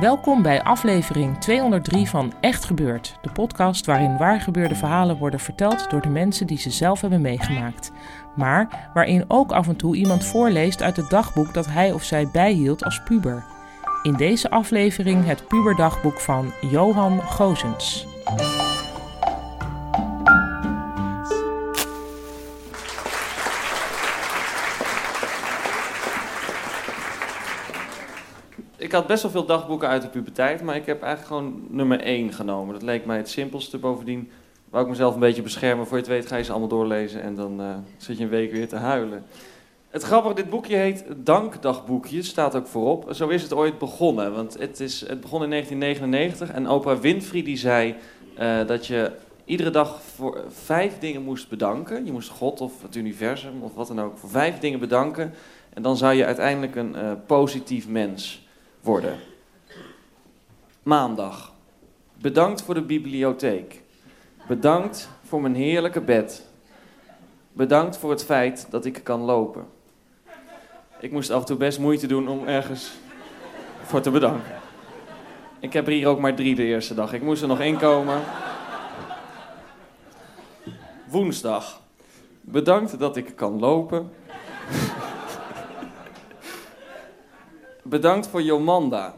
Welkom bij aflevering 203 van Echt Gebeurd, de podcast waarin waargebeurde verhalen worden verteld door de mensen die ze zelf hebben meegemaakt. Maar waarin ook af en toe iemand voorleest uit het dagboek dat hij of zij bijhield als puber. In deze aflevering het puberdagboek van Johan Gozens. Ik had best wel veel dagboeken uit de puberteit, maar ik heb eigenlijk gewoon nummer 1 genomen. Dat leek mij het simpelste. Bovendien wou ik mezelf een beetje beschermen. Voor je het weet ga je ze allemaal doorlezen en dan eh, zit je een week weer te huilen. Het grappige, dit boekje heet Dankdagboekje, staat ook voorop. Zo is het ooit begonnen, want het, is, het begon in 1999 en Oprah Winfrey die zei eh, dat je iedere dag voor vijf dingen moest bedanken. Je moest God of het universum of wat dan ook voor vijf dingen bedanken. En dan zou je uiteindelijk een eh, positief mens worden. Maandag. Bedankt voor de bibliotheek. Bedankt voor mijn heerlijke bed. Bedankt voor het feit dat ik kan lopen. Ik moest af en toe best moeite doen om ergens voor te bedanken. Ik heb er hier ook maar drie de eerste dag. Ik moest er nog één komen. Woensdag. Bedankt dat ik kan lopen. Bedankt voor Jomanda.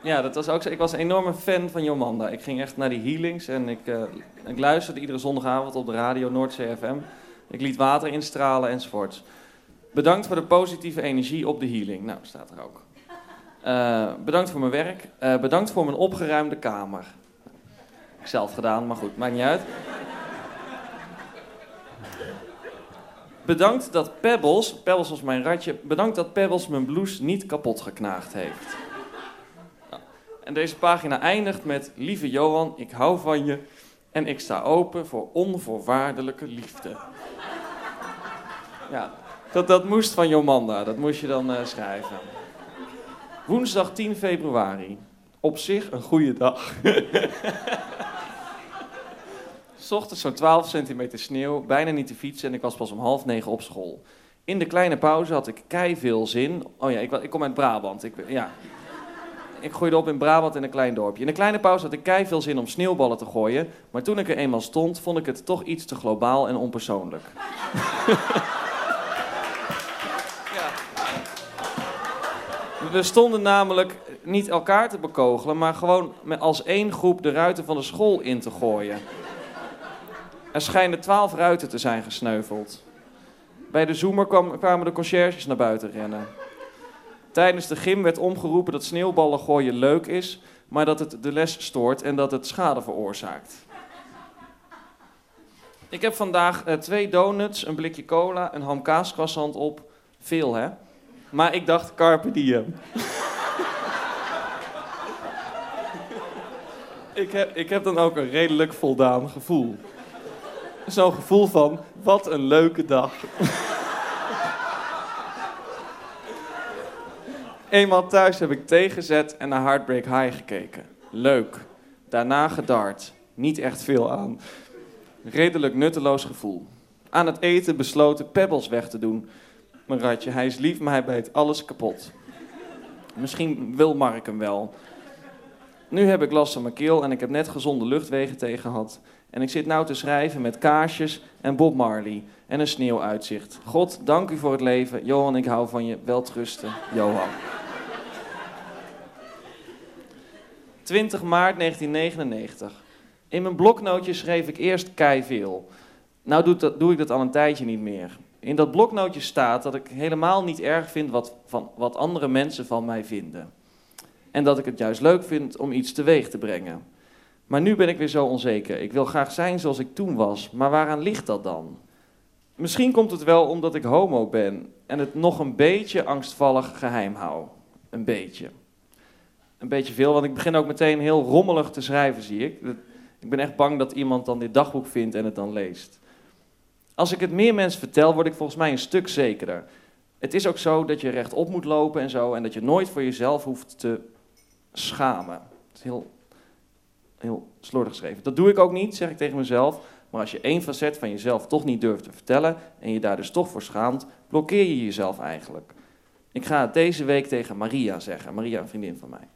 Ja, dat was ook. Ik was een enorme fan van Jomanda. Ik ging echt naar die healings en ik, eh, ik luisterde iedere zondagavond op de radio Noordzee FM. Ik liet water instralen enzovoorts. Bedankt voor de positieve energie op de healing. Nou, staat er ook. Eh, bedankt voor mijn werk. Eh, bedankt voor mijn opgeruimde kamer. Zelf gedaan, maar goed, maakt niet uit. Bedankt dat Pebbles, Pebbles was mijn ratje, bedankt dat Pebbles mijn blouse niet kapot geknaagd heeft. Nou, en deze pagina eindigt met: Lieve Johan, ik hou van je en ik sta open voor onvoorwaardelijke liefde. Ja, dat, dat moest van Jomanda, dat moest je dan eh, schrijven. Woensdag 10 februari. Op zich een goede dag. S ochtends zo'n 12 centimeter sneeuw, bijna niet te fietsen en ik was pas om half negen op school. In de kleine pauze had ik kei veel zin. Oh ja, ik, ik kom uit Brabant. Ik, ja. ik groeide op in Brabant in een klein dorpje. In de kleine pauze had ik kei veel zin om sneeuwballen te gooien. Maar toen ik er eenmaal stond, vond ik het toch iets te globaal en onpersoonlijk. We stonden namelijk niet elkaar te bekogelen, maar gewoon als één groep de ruiten van de school in te gooien. Er schijnen twaalf ruiten te zijn gesneuveld. Bij de zoemer kwam- kwamen de conciërges naar buiten rennen. Tijdens de gym werd omgeroepen dat sneeuwballen gooien leuk is, maar dat het de les stoort en dat het schade veroorzaakt. Ik heb vandaag eh, twee donuts, een blikje cola, een hamkaascroissant op. Veel, hè? Maar ik dacht, carpe diem. ik, heb, ik heb dan ook een redelijk voldaan gevoel. Zo'n gevoel van, wat een leuke dag. Eenmaal thuis heb ik thee gezet en naar Heartbreak High gekeken. Leuk. Daarna gedart. Niet echt veel aan. Redelijk nutteloos gevoel. Aan het eten besloten Pebbles weg te doen. Mijn ratje, hij is lief, maar hij bijt alles kapot. Misschien wil Mark hem wel. Nu heb ik last van mijn keel en ik heb net gezonde luchtwegen tegen gehad. En ik zit nou te schrijven met kaarsjes en Bob Marley en een sneeuwuitzicht. God, dank u voor het leven. Johan, ik hou van je. Weltrusten, Johan. 20 maart 1999. In mijn bloknootje schreef ik eerst kei veel. Nou doe, dat, doe ik dat al een tijdje niet meer. In dat bloknootje staat dat ik helemaal niet erg vind wat, van, wat andere mensen van mij vinden. En dat ik het juist leuk vind om iets teweeg te brengen. Maar nu ben ik weer zo onzeker. Ik wil graag zijn zoals ik toen was. Maar waaraan ligt dat dan? Misschien komt het wel omdat ik homo ben en het nog een beetje angstvallig geheim hou. Een beetje. Een beetje veel, want ik begin ook meteen heel rommelig te schrijven, zie ik. Ik ben echt bang dat iemand dan dit dagboek vindt en het dan leest. Als ik het meer mensen vertel, word ik volgens mij een stuk zekerder. Het is ook zo dat je rechtop moet lopen en zo, en dat je nooit voor jezelf hoeft te schamen. Het is heel, heel slordig geschreven. Dat doe ik ook niet, zeg ik tegen mezelf. Maar als je één facet van jezelf toch niet durft te vertellen en je daar dus toch voor schaamt, blokkeer je jezelf eigenlijk. Ik ga het deze week tegen Maria zeggen. Maria, een vriendin van mij.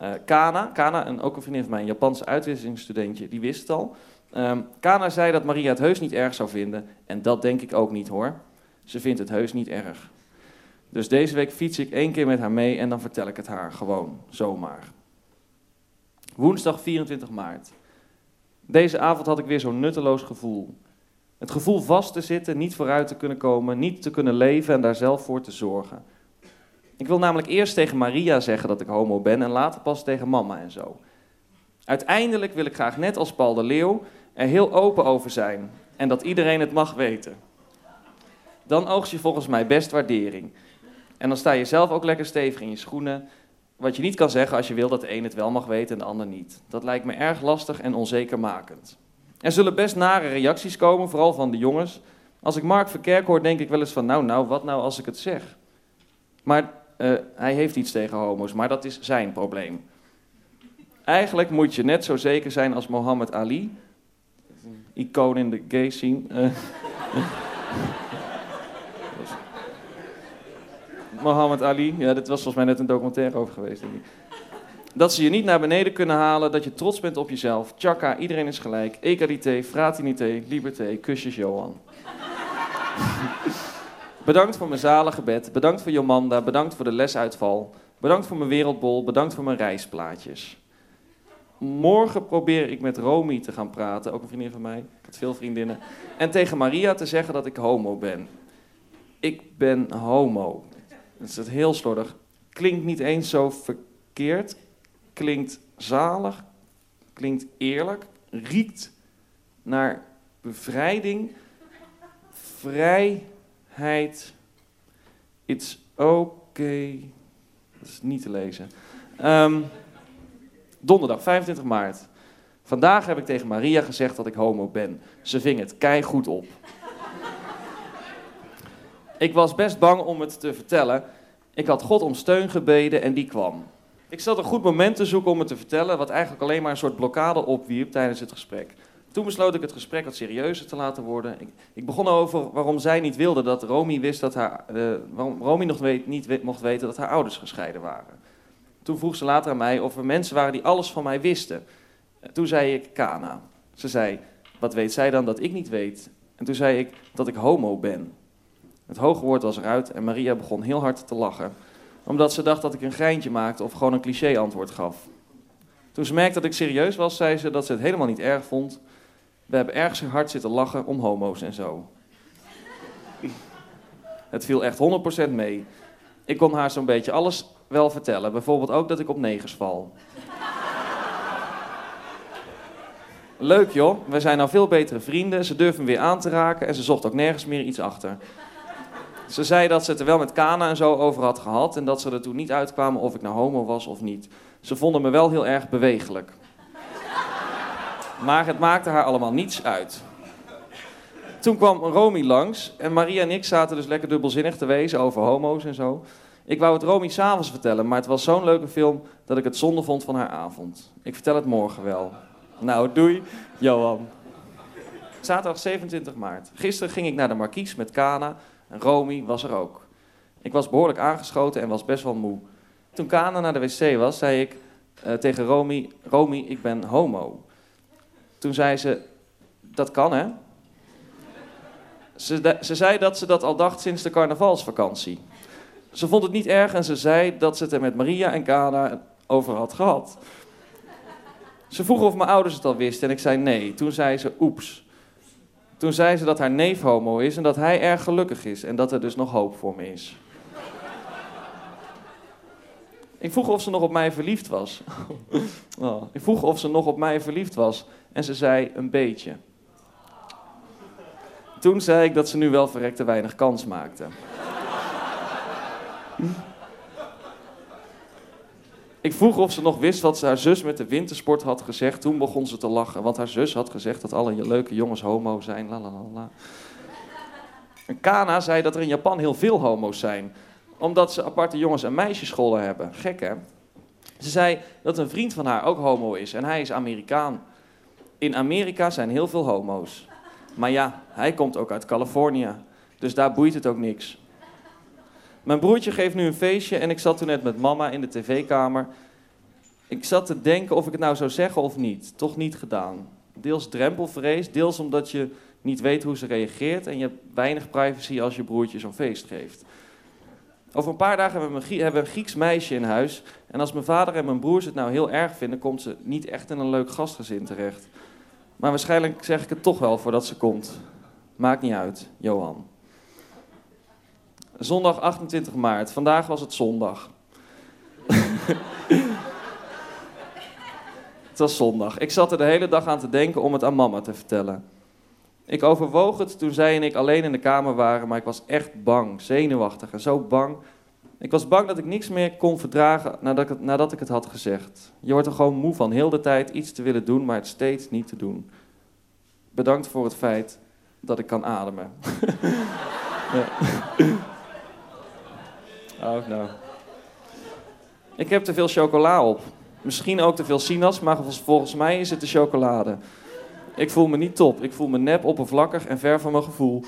Uh, Kana, Kana en ook een vriendin van mij, een Japanse uitwisselingsstudentje, die wist het al. Um, Kana zei dat Maria het heus niet erg zou vinden. En dat denk ik ook niet hoor. Ze vindt het heus niet erg. Dus deze week fiets ik één keer met haar mee en dan vertel ik het haar gewoon, zomaar. Woensdag 24 maart. Deze avond had ik weer zo'n nutteloos gevoel. Het gevoel vast te zitten, niet vooruit te kunnen komen, niet te kunnen leven en daar zelf voor te zorgen. Ik wil namelijk eerst tegen Maria zeggen dat ik homo ben en later pas tegen mama en zo. Uiteindelijk wil ik graag net als Paul de Leeuw er heel open over zijn en dat iedereen het mag weten. Dan oogst je volgens mij best waardering. En dan sta je zelf ook lekker stevig in je schoenen. Wat je niet kan zeggen als je wil dat de een het wel mag weten en de ander niet. Dat lijkt me erg lastig en onzekermakend. Er zullen best nare reacties komen, vooral van de jongens. Als ik Mark Verkerk hoor, denk ik wel eens van, nou, nou, wat nou als ik het zeg? Maar uh, hij heeft iets tegen homo's, maar dat is zijn probleem. Eigenlijk moet je net zo zeker zijn als Mohammed Ali, icoon in de gay scene. Uh, Mohammed Ali, ja, dit was volgens mij net een documentaire over geweest. Denk ik. Dat ze je niet naar beneden kunnen halen, dat je trots bent op jezelf. Tjaka, iedereen is gelijk. Egalité, fraternité, liberté, kusjes Johan. bedankt voor mijn zalige bed, bedankt voor Jomanda, bedankt voor de lesuitval. Bedankt voor mijn wereldbol, bedankt voor mijn reisplaatjes. Morgen probeer ik met Romy te gaan praten, ook een vriendin van mij. Ik had veel vriendinnen. En tegen Maria te zeggen dat ik homo ben. Ik ben homo. Dat is het heel slordig. Klinkt niet eens zo verkeerd. Klinkt zalig. Klinkt eerlijk. Riekt naar bevrijding. Vrijheid. It's okay. Dat is niet te lezen. Um, donderdag 25 maart. Vandaag heb ik tegen Maria gezegd dat ik homo ben. Ze ving het kei goed op. Ik was best bang om het te vertellen. Ik had God om steun gebeden en die kwam. Ik zat een goed moment te zoeken om het te vertellen, wat eigenlijk alleen maar een soort blokkade opwierp tijdens het gesprek. Toen besloot ik het gesprek wat serieuzer te laten worden. Ik, begon over waarom zij niet wilde dat Romy wist dat haar, uh, waarom Romy nog weet, niet mocht weten dat haar ouders gescheiden waren. Toen vroeg ze later aan mij of er mensen waren die alles van mij wisten. Toen zei ik Kana. Ze zei, wat weet zij dan dat ik niet weet? En toen zei ik dat ik homo ben. Het hoge woord was eruit en Maria begon heel hard te lachen, omdat ze dacht dat ik een geintje maakte of gewoon een cliché-antwoord gaf. Toen ze merkte dat ik serieus was, zei ze dat ze het helemaal niet erg vond. We hebben ergens hard zitten lachen om homo's en zo. Het viel echt 100% mee. Ik kon haar zo'n beetje alles wel vertellen. Bijvoorbeeld ook dat ik op negers val. Leuk joh, we zijn nou veel betere vrienden. Ze durven weer aan te raken en ze zocht ook nergens meer iets achter. Ze zei dat ze het er wel met Kana en zo over had gehad en dat ze er toen niet uitkwamen of ik nou homo was of niet. Ze vonden me wel heel erg bewegelijk. Maar het maakte haar allemaal niets uit. Toen kwam Romy langs en Maria en ik zaten dus lekker dubbelzinnig te wezen over homo's en zo. Ik wou het Romy s'avonds vertellen, maar het was zo'n leuke film dat ik het zonde vond van haar avond. Ik vertel het morgen wel. Nou, doei, Johan. Zaterdag 27 maart. Gisteren ging ik naar de Marquise met Kana en Romy was er ook. Ik was behoorlijk aangeschoten en was best wel moe. Toen Kana naar de wc was, zei ik uh, tegen Romy: Romy, ik ben homo. Toen zei ze: Dat kan hè? Ze, ze zei dat ze dat al dacht sinds de carnavalsvakantie. Ze vond het niet erg en ze zei dat ze het er met Maria en Kana over had gehad. Ze vroeg of mijn ouders het al wisten en ik zei nee. Toen zei ze oeps. Toen zei ze dat haar neef homo is en dat hij erg gelukkig is en dat er dus nog hoop voor me is. Ik vroeg of ze nog op mij verliefd was. Oh, ik vroeg of ze nog op mij verliefd was en ze zei een beetje. Toen zei ik dat ze nu wel verrekte weinig kans maakte. Ik vroeg of ze nog wist wat haar zus met de wintersport had gezegd. Toen begon ze te lachen, want haar zus had gezegd dat alle leuke jongens homo zijn. La, la, la, la. Kana zei dat er in Japan heel veel homo's zijn, omdat ze aparte jongens- en meisjesscholen hebben. Gek hè? Ze zei dat een vriend van haar ook homo is en hij is Amerikaan. In Amerika zijn heel veel homo's. Maar ja, hij komt ook uit Californië, dus daar boeit het ook niks. Mijn broertje geeft nu een feestje en ik zat toen net met mama in de tv-kamer. Ik zat te denken of ik het nou zou zeggen of niet. Toch niet gedaan. Deels drempelvrees, deels omdat je niet weet hoe ze reageert en je hebt weinig privacy als je broertje zo'n feest geeft. Over een paar dagen hebben we, een, Grieks meisje in huis. En als mijn vader en mijn broers het nou heel erg vinden, komt ze niet echt in een leuk gastgezin terecht. Maar waarschijnlijk zeg ik het toch wel voordat ze komt. Maakt niet uit, Johan. Zondag 28 maart. Vandaag was het zondag. het was zondag. Ik zat er de hele dag aan te denken om het aan mama te vertellen. Ik overwoog het toen zij en ik alleen in de kamer waren, maar ik was echt bang, zenuwachtig en zo bang. Ik was bang dat ik niks meer kon verdragen nadat ik het, nadat ik het had gezegd. Je wordt er gewoon moe van heel de tijd iets te willen doen, maar het steeds niet te doen. Bedankt voor het feit dat ik kan ademen. ja. Oh, nou. Ik heb te veel chocola op. Misschien ook te veel sinaas, maar volgens mij is het de chocolade. Ik voel me niet top. Ik voel me nep, oppervlakkig en ver van mijn gevoel.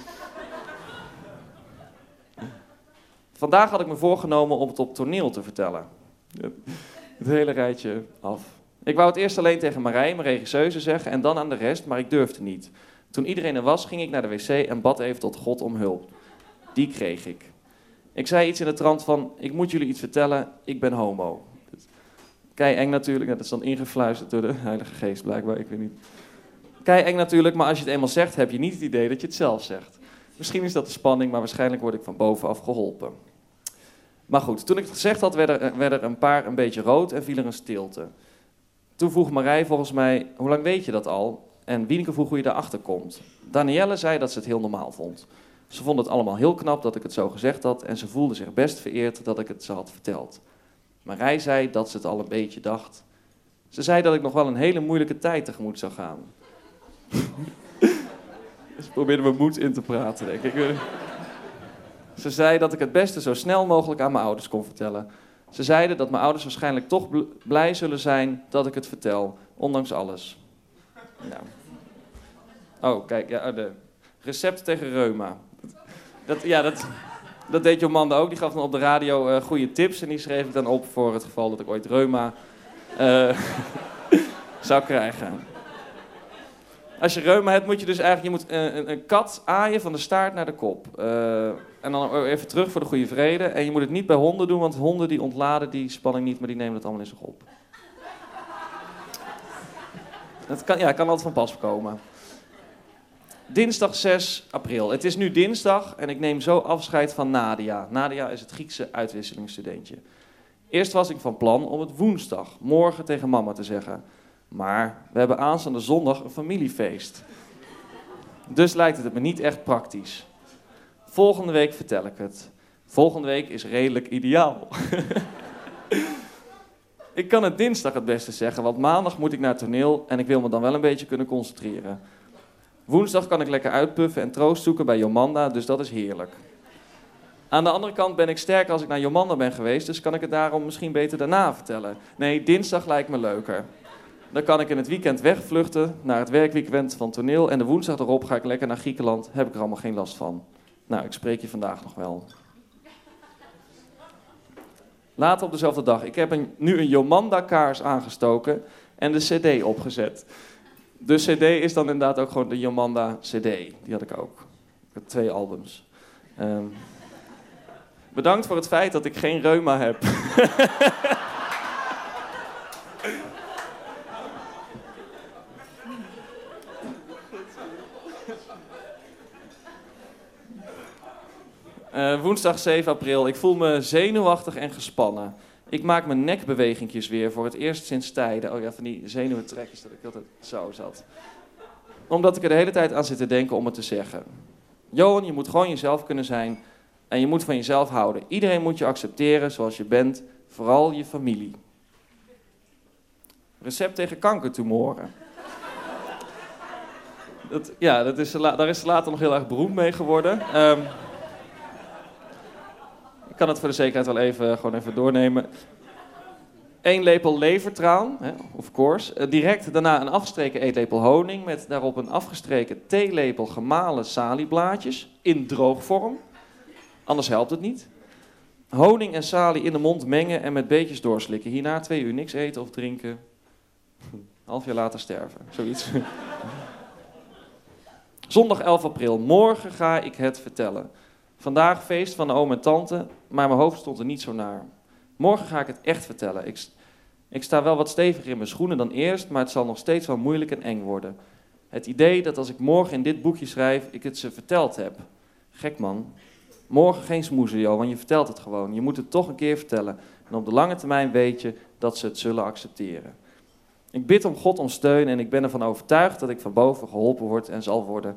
Vandaag had ik me voorgenomen om het op toneel te vertellen. Het hele rijtje af. Ik wou het eerst alleen tegen Marij, mijn regisseuse, zeggen en dan aan de rest, maar ik durfde niet. Toen iedereen er was, ging ik naar de wc en bad even tot God om hulp. Die kreeg ik. Ik zei iets in de trant van, ik moet jullie iets vertellen, ik ben homo. Kei eng natuurlijk, dat is dan ingefluisterd door de Heilige Geest blijkbaar, ik weet niet. Kei eng natuurlijk, maar als je het eenmaal zegt, heb je niet het idee dat je het zelf zegt. Misschien is dat de spanning, maar waarschijnlijk word ik van bovenaf geholpen. Maar goed, toen ik het gezegd had, werden er, er een paar een beetje rood en viel er een stilte. Toen vroeg Marij volgens mij, hoe lang weet je dat al? En Wieneke vroeg hoe je daarachter komt. Danielle zei dat ze het heel normaal vond. Ze vond het allemaal heel knap dat ik het zo gezegd had en ze voelde zich best vereerd dat ik het ze had verteld. Marij zei dat ze het al een beetje dacht. Ze zei dat ik nog wel een hele moeilijke tijd tegemoet zou gaan. Ze probeerde me moed in te praten, denk ik. Ze zei dat ik het beste zo snel mogelijk aan mijn ouders kon vertellen. Ze zeiden dat mijn ouders waarschijnlijk toch blij zullen zijn dat ik het vertel, ondanks alles. Nou. Oh, kijk, ja, de recept tegen reuma. Dat, ja, dat, dat deed Jomanda ook. Die gaf dan op de radio uh, goede tips en die schreef ik dan op voor het geval dat ik ooit reuma uh, zou krijgen. Als je reuma hebt, moet je dus eigenlijk je moet een, een, een kat aaien van de staart naar de kop. En dan even terug voor de goede vrede. En je moet het niet bij honden doen, want honden die ontladen die spanning niet, maar die nemen het allemaal in zich op. Dat kan, ja, kan altijd van pas komen. Dinsdag 6 april. Het is nu dinsdag en ik neem zo afscheid van Nadia. Nadia is het Griekse uitwisselingsstudentje. Eerst was ik van plan om het woensdag, morgen tegen mama te zeggen. Maar we hebben aanstaande zondag een familiefeest. Dus lijkt het me niet echt praktisch. Volgende week vertel ik het. Volgende week is redelijk ideaal. ik kan het dinsdag het beste zeggen, want maandag moet ik naar toneel en ik wil me dan wel een beetje kunnen concentreren. Woensdag kan ik lekker uitpuffen en troost zoeken bij Jomanda, dus dat is heerlijk. Aan de andere kant ben ik sterk als ik naar Jomanda ben geweest, dus kan ik het daarom misschien beter daarna vertellen. Nee, dinsdag lijkt me leuker. Dan kan ik in het weekend wegvluchten naar het werkweekend van toneel en de woensdag erop ga ik lekker naar Griekenland, heb ik er allemaal geen last van. Nou, ik spreek je vandaag nog wel. Later op dezelfde dag. Ik heb een, nu een Jomanda-kaars aangestoken en de CD opgezet. De CD is dan inderdaad ook gewoon de Yamanda CD. Die had ik ook. Ik heb twee albums. Ehm, bedankt voor het feit dat ik geen reuma heb. Eh, woensdag 7 april. Ik voel me zenuwachtig en gespannen. Ik maak mijn nekbewegingjes weer voor het eerst sinds tijden. Oh ja, van die zenuwentrekjes dat ik altijd zo zat. Omdat ik er de hele tijd aan zit te denken om het te zeggen. Johan, je moet gewoon jezelf kunnen zijn en je moet van jezelf houden. Iedereen moet je accepteren zoals je bent, vooral je familie. Recept tegen kankertumoren. Dat, ja, dat is, daar is later nog heel erg beroemd mee geworden. Um, ik kan het voor de zekerheid wel even, gewoon even doornemen. Eén lepel levertraan, of course. Eh, direct daarna een afgestreken eetlepel honing met daarop een afgestreken theelepel gemalen salieblaadjes in droogvorm. Anders helpt het niet. Honing en salie in de mond mengen en met beetjes doorslikken. Hierna twee uur niks eten of drinken. Half jaar later sterven, zoiets. Zondag 11 april. Morgen ga ik het vertellen. Vandaag feest van oom en tante, maar mijn hoofd stond er niet zo naar. Morgen ga ik het echt vertellen. Ik, ik sta wel wat steviger in mijn schoenen dan eerst, maar het zal nog steeds wel moeilijk en eng worden. Het idee dat als ik morgen in dit boekje schrijf, ik het ze verteld heb. Gek man. Morgen geen smoezen, Johan, je vertelt het gewoon. Je moet het toch een keer vertellen. En op de lange termijn weet je dat ze het zullen accepteren. Ik bid om God om steun en ik ben ervan overtuigd dat ik van boven geholpen word en zal worden.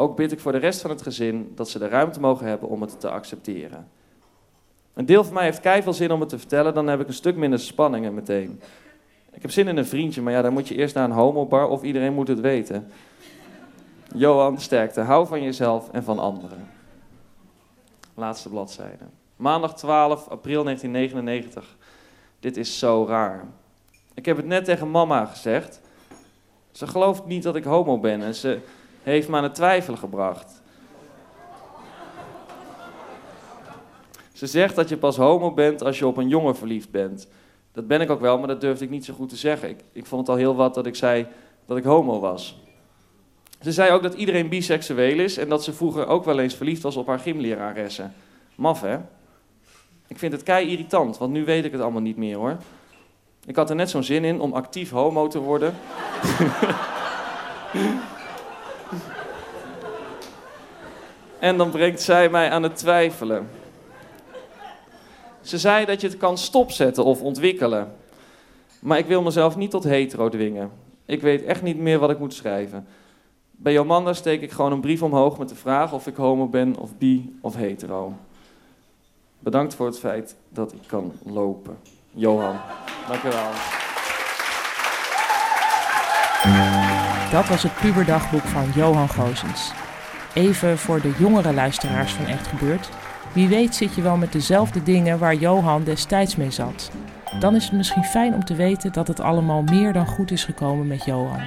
Ook bid ik voor de rest van het gezin dat ze de ruimte mogen hebben om het te accepteren. Een deel van mij heeft keihard zin om het te vertellen, dan heb ik een stuk minder spanningen meteen. Ik heb zin in een vriendje, maar ja, dan moet je eerst naar een homobar of iedereen moet het weten. Johan, sterkte. Hou van jezelf en van anderen. Laatste bladzijde. Maandag 12 april 1999. Dit is zo raar. Ik heb het net tegen mama gezegd. Ze gelooft niet dat ik homo ben en ze heeft me aan het twijfelen gebracht. Ze zegt dat je pas homo bent als je op een jongen verliefd bent. Dat ben ik ook wel, maar dat durfde ik niet zo goed te zeggen. Ik, ik vond het al heel wat dat ik zei dat ik homo was. Ze zei ook dat iedereen biseksueel is en dat ze vroeger ook wel eens verliefd was op haar gymleraressen. Maf, hè? Ik vind het kei irritant, want nu weet ik het allemaal niet meer, hoor. Ik had er net zo'n zin in om actief homo te worden. en dan brengt zij mij aan het twijfelen. Ze zei dat je het kan stopzetten of ontwikkelen. Maar ik wil mezelf niet tot hetero dwingen. Ik weet echt niet meer wat ik moet schrijven. Bij Jomanda steek ik gewoon een brief omhoog met de vraag of ik homo ben of bi of hetero. Bedankt voor het feit dat ik kan lopen. Johan. Dank u wel. Dat was het puberdagboek van Johan Gozens. Even voor de jongere luisteraars van Echt Gebeurd. Wie weet zit je wel met dezelfde dingen waar Johan destijds mee zat. Dan is het misschien fijn om te weten dat het allemaal meer dan goed is gekomen met Johan.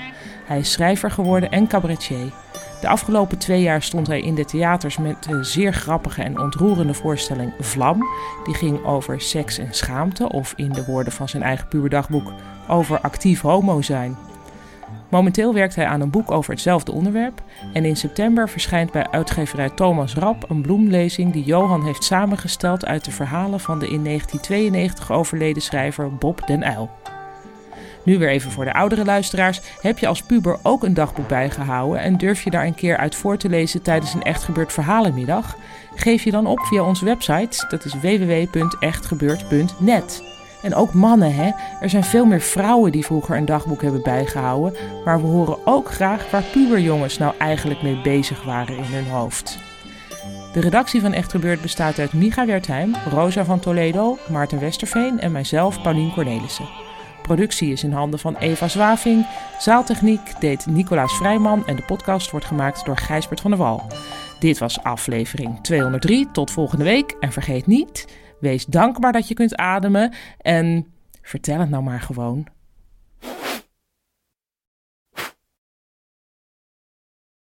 Hij is schrijver geworden en cabaretier. De afgelopen twee jaar stond hij in de theaters met een zeer grappige en ontroerende voorstelling Vlam. Die ging over seks en schaamte, of in de woorden van zijn eigen puberdagboek, over actief homo zijn. Momenteel werkt hij aan een boek over hetzelfde onderwerp en in september verschijnt bij uitgeverij Thomas Rap een bloemlezing die Johan heeft samengesteld uit de verhalen van de in 1992 overleden schrijver Bob den Uyl. Nu weer even voor de oudere luisteraars. Heb je als puber ook een dagboek bijgehouden en durf je daar een keer uit voor te lezen tijdens een echt gebeurd verhalenmiddag? Geef je dan op via onze website, dat is www.echtgebeurd.net. En ook mannen, hè. Er zijn veel meer vrouwen die vroeger een dagboek hebben bijgehouden. Maar we horen ook graag waar puberjongens nou eigenlijk mee bezig waren in hun hoofd. De redactie van Echt Gebeurd bestaat uit Micha Wertheim, Rosa van Toledo, Maarten Westerveen en mijzelf, Paulien Cornelissen. Productie is in handen van Eva Zwaving. Zaaltechniek deed Nicolaas Vrijman en de podcast wordt gemaakt door Gijsbert van der Wal. Dit was aflevering 203. Tot volgende week. En vergeet niet, wees dankbaar dat je kunt ademen. En vertel het nou maar gewoon.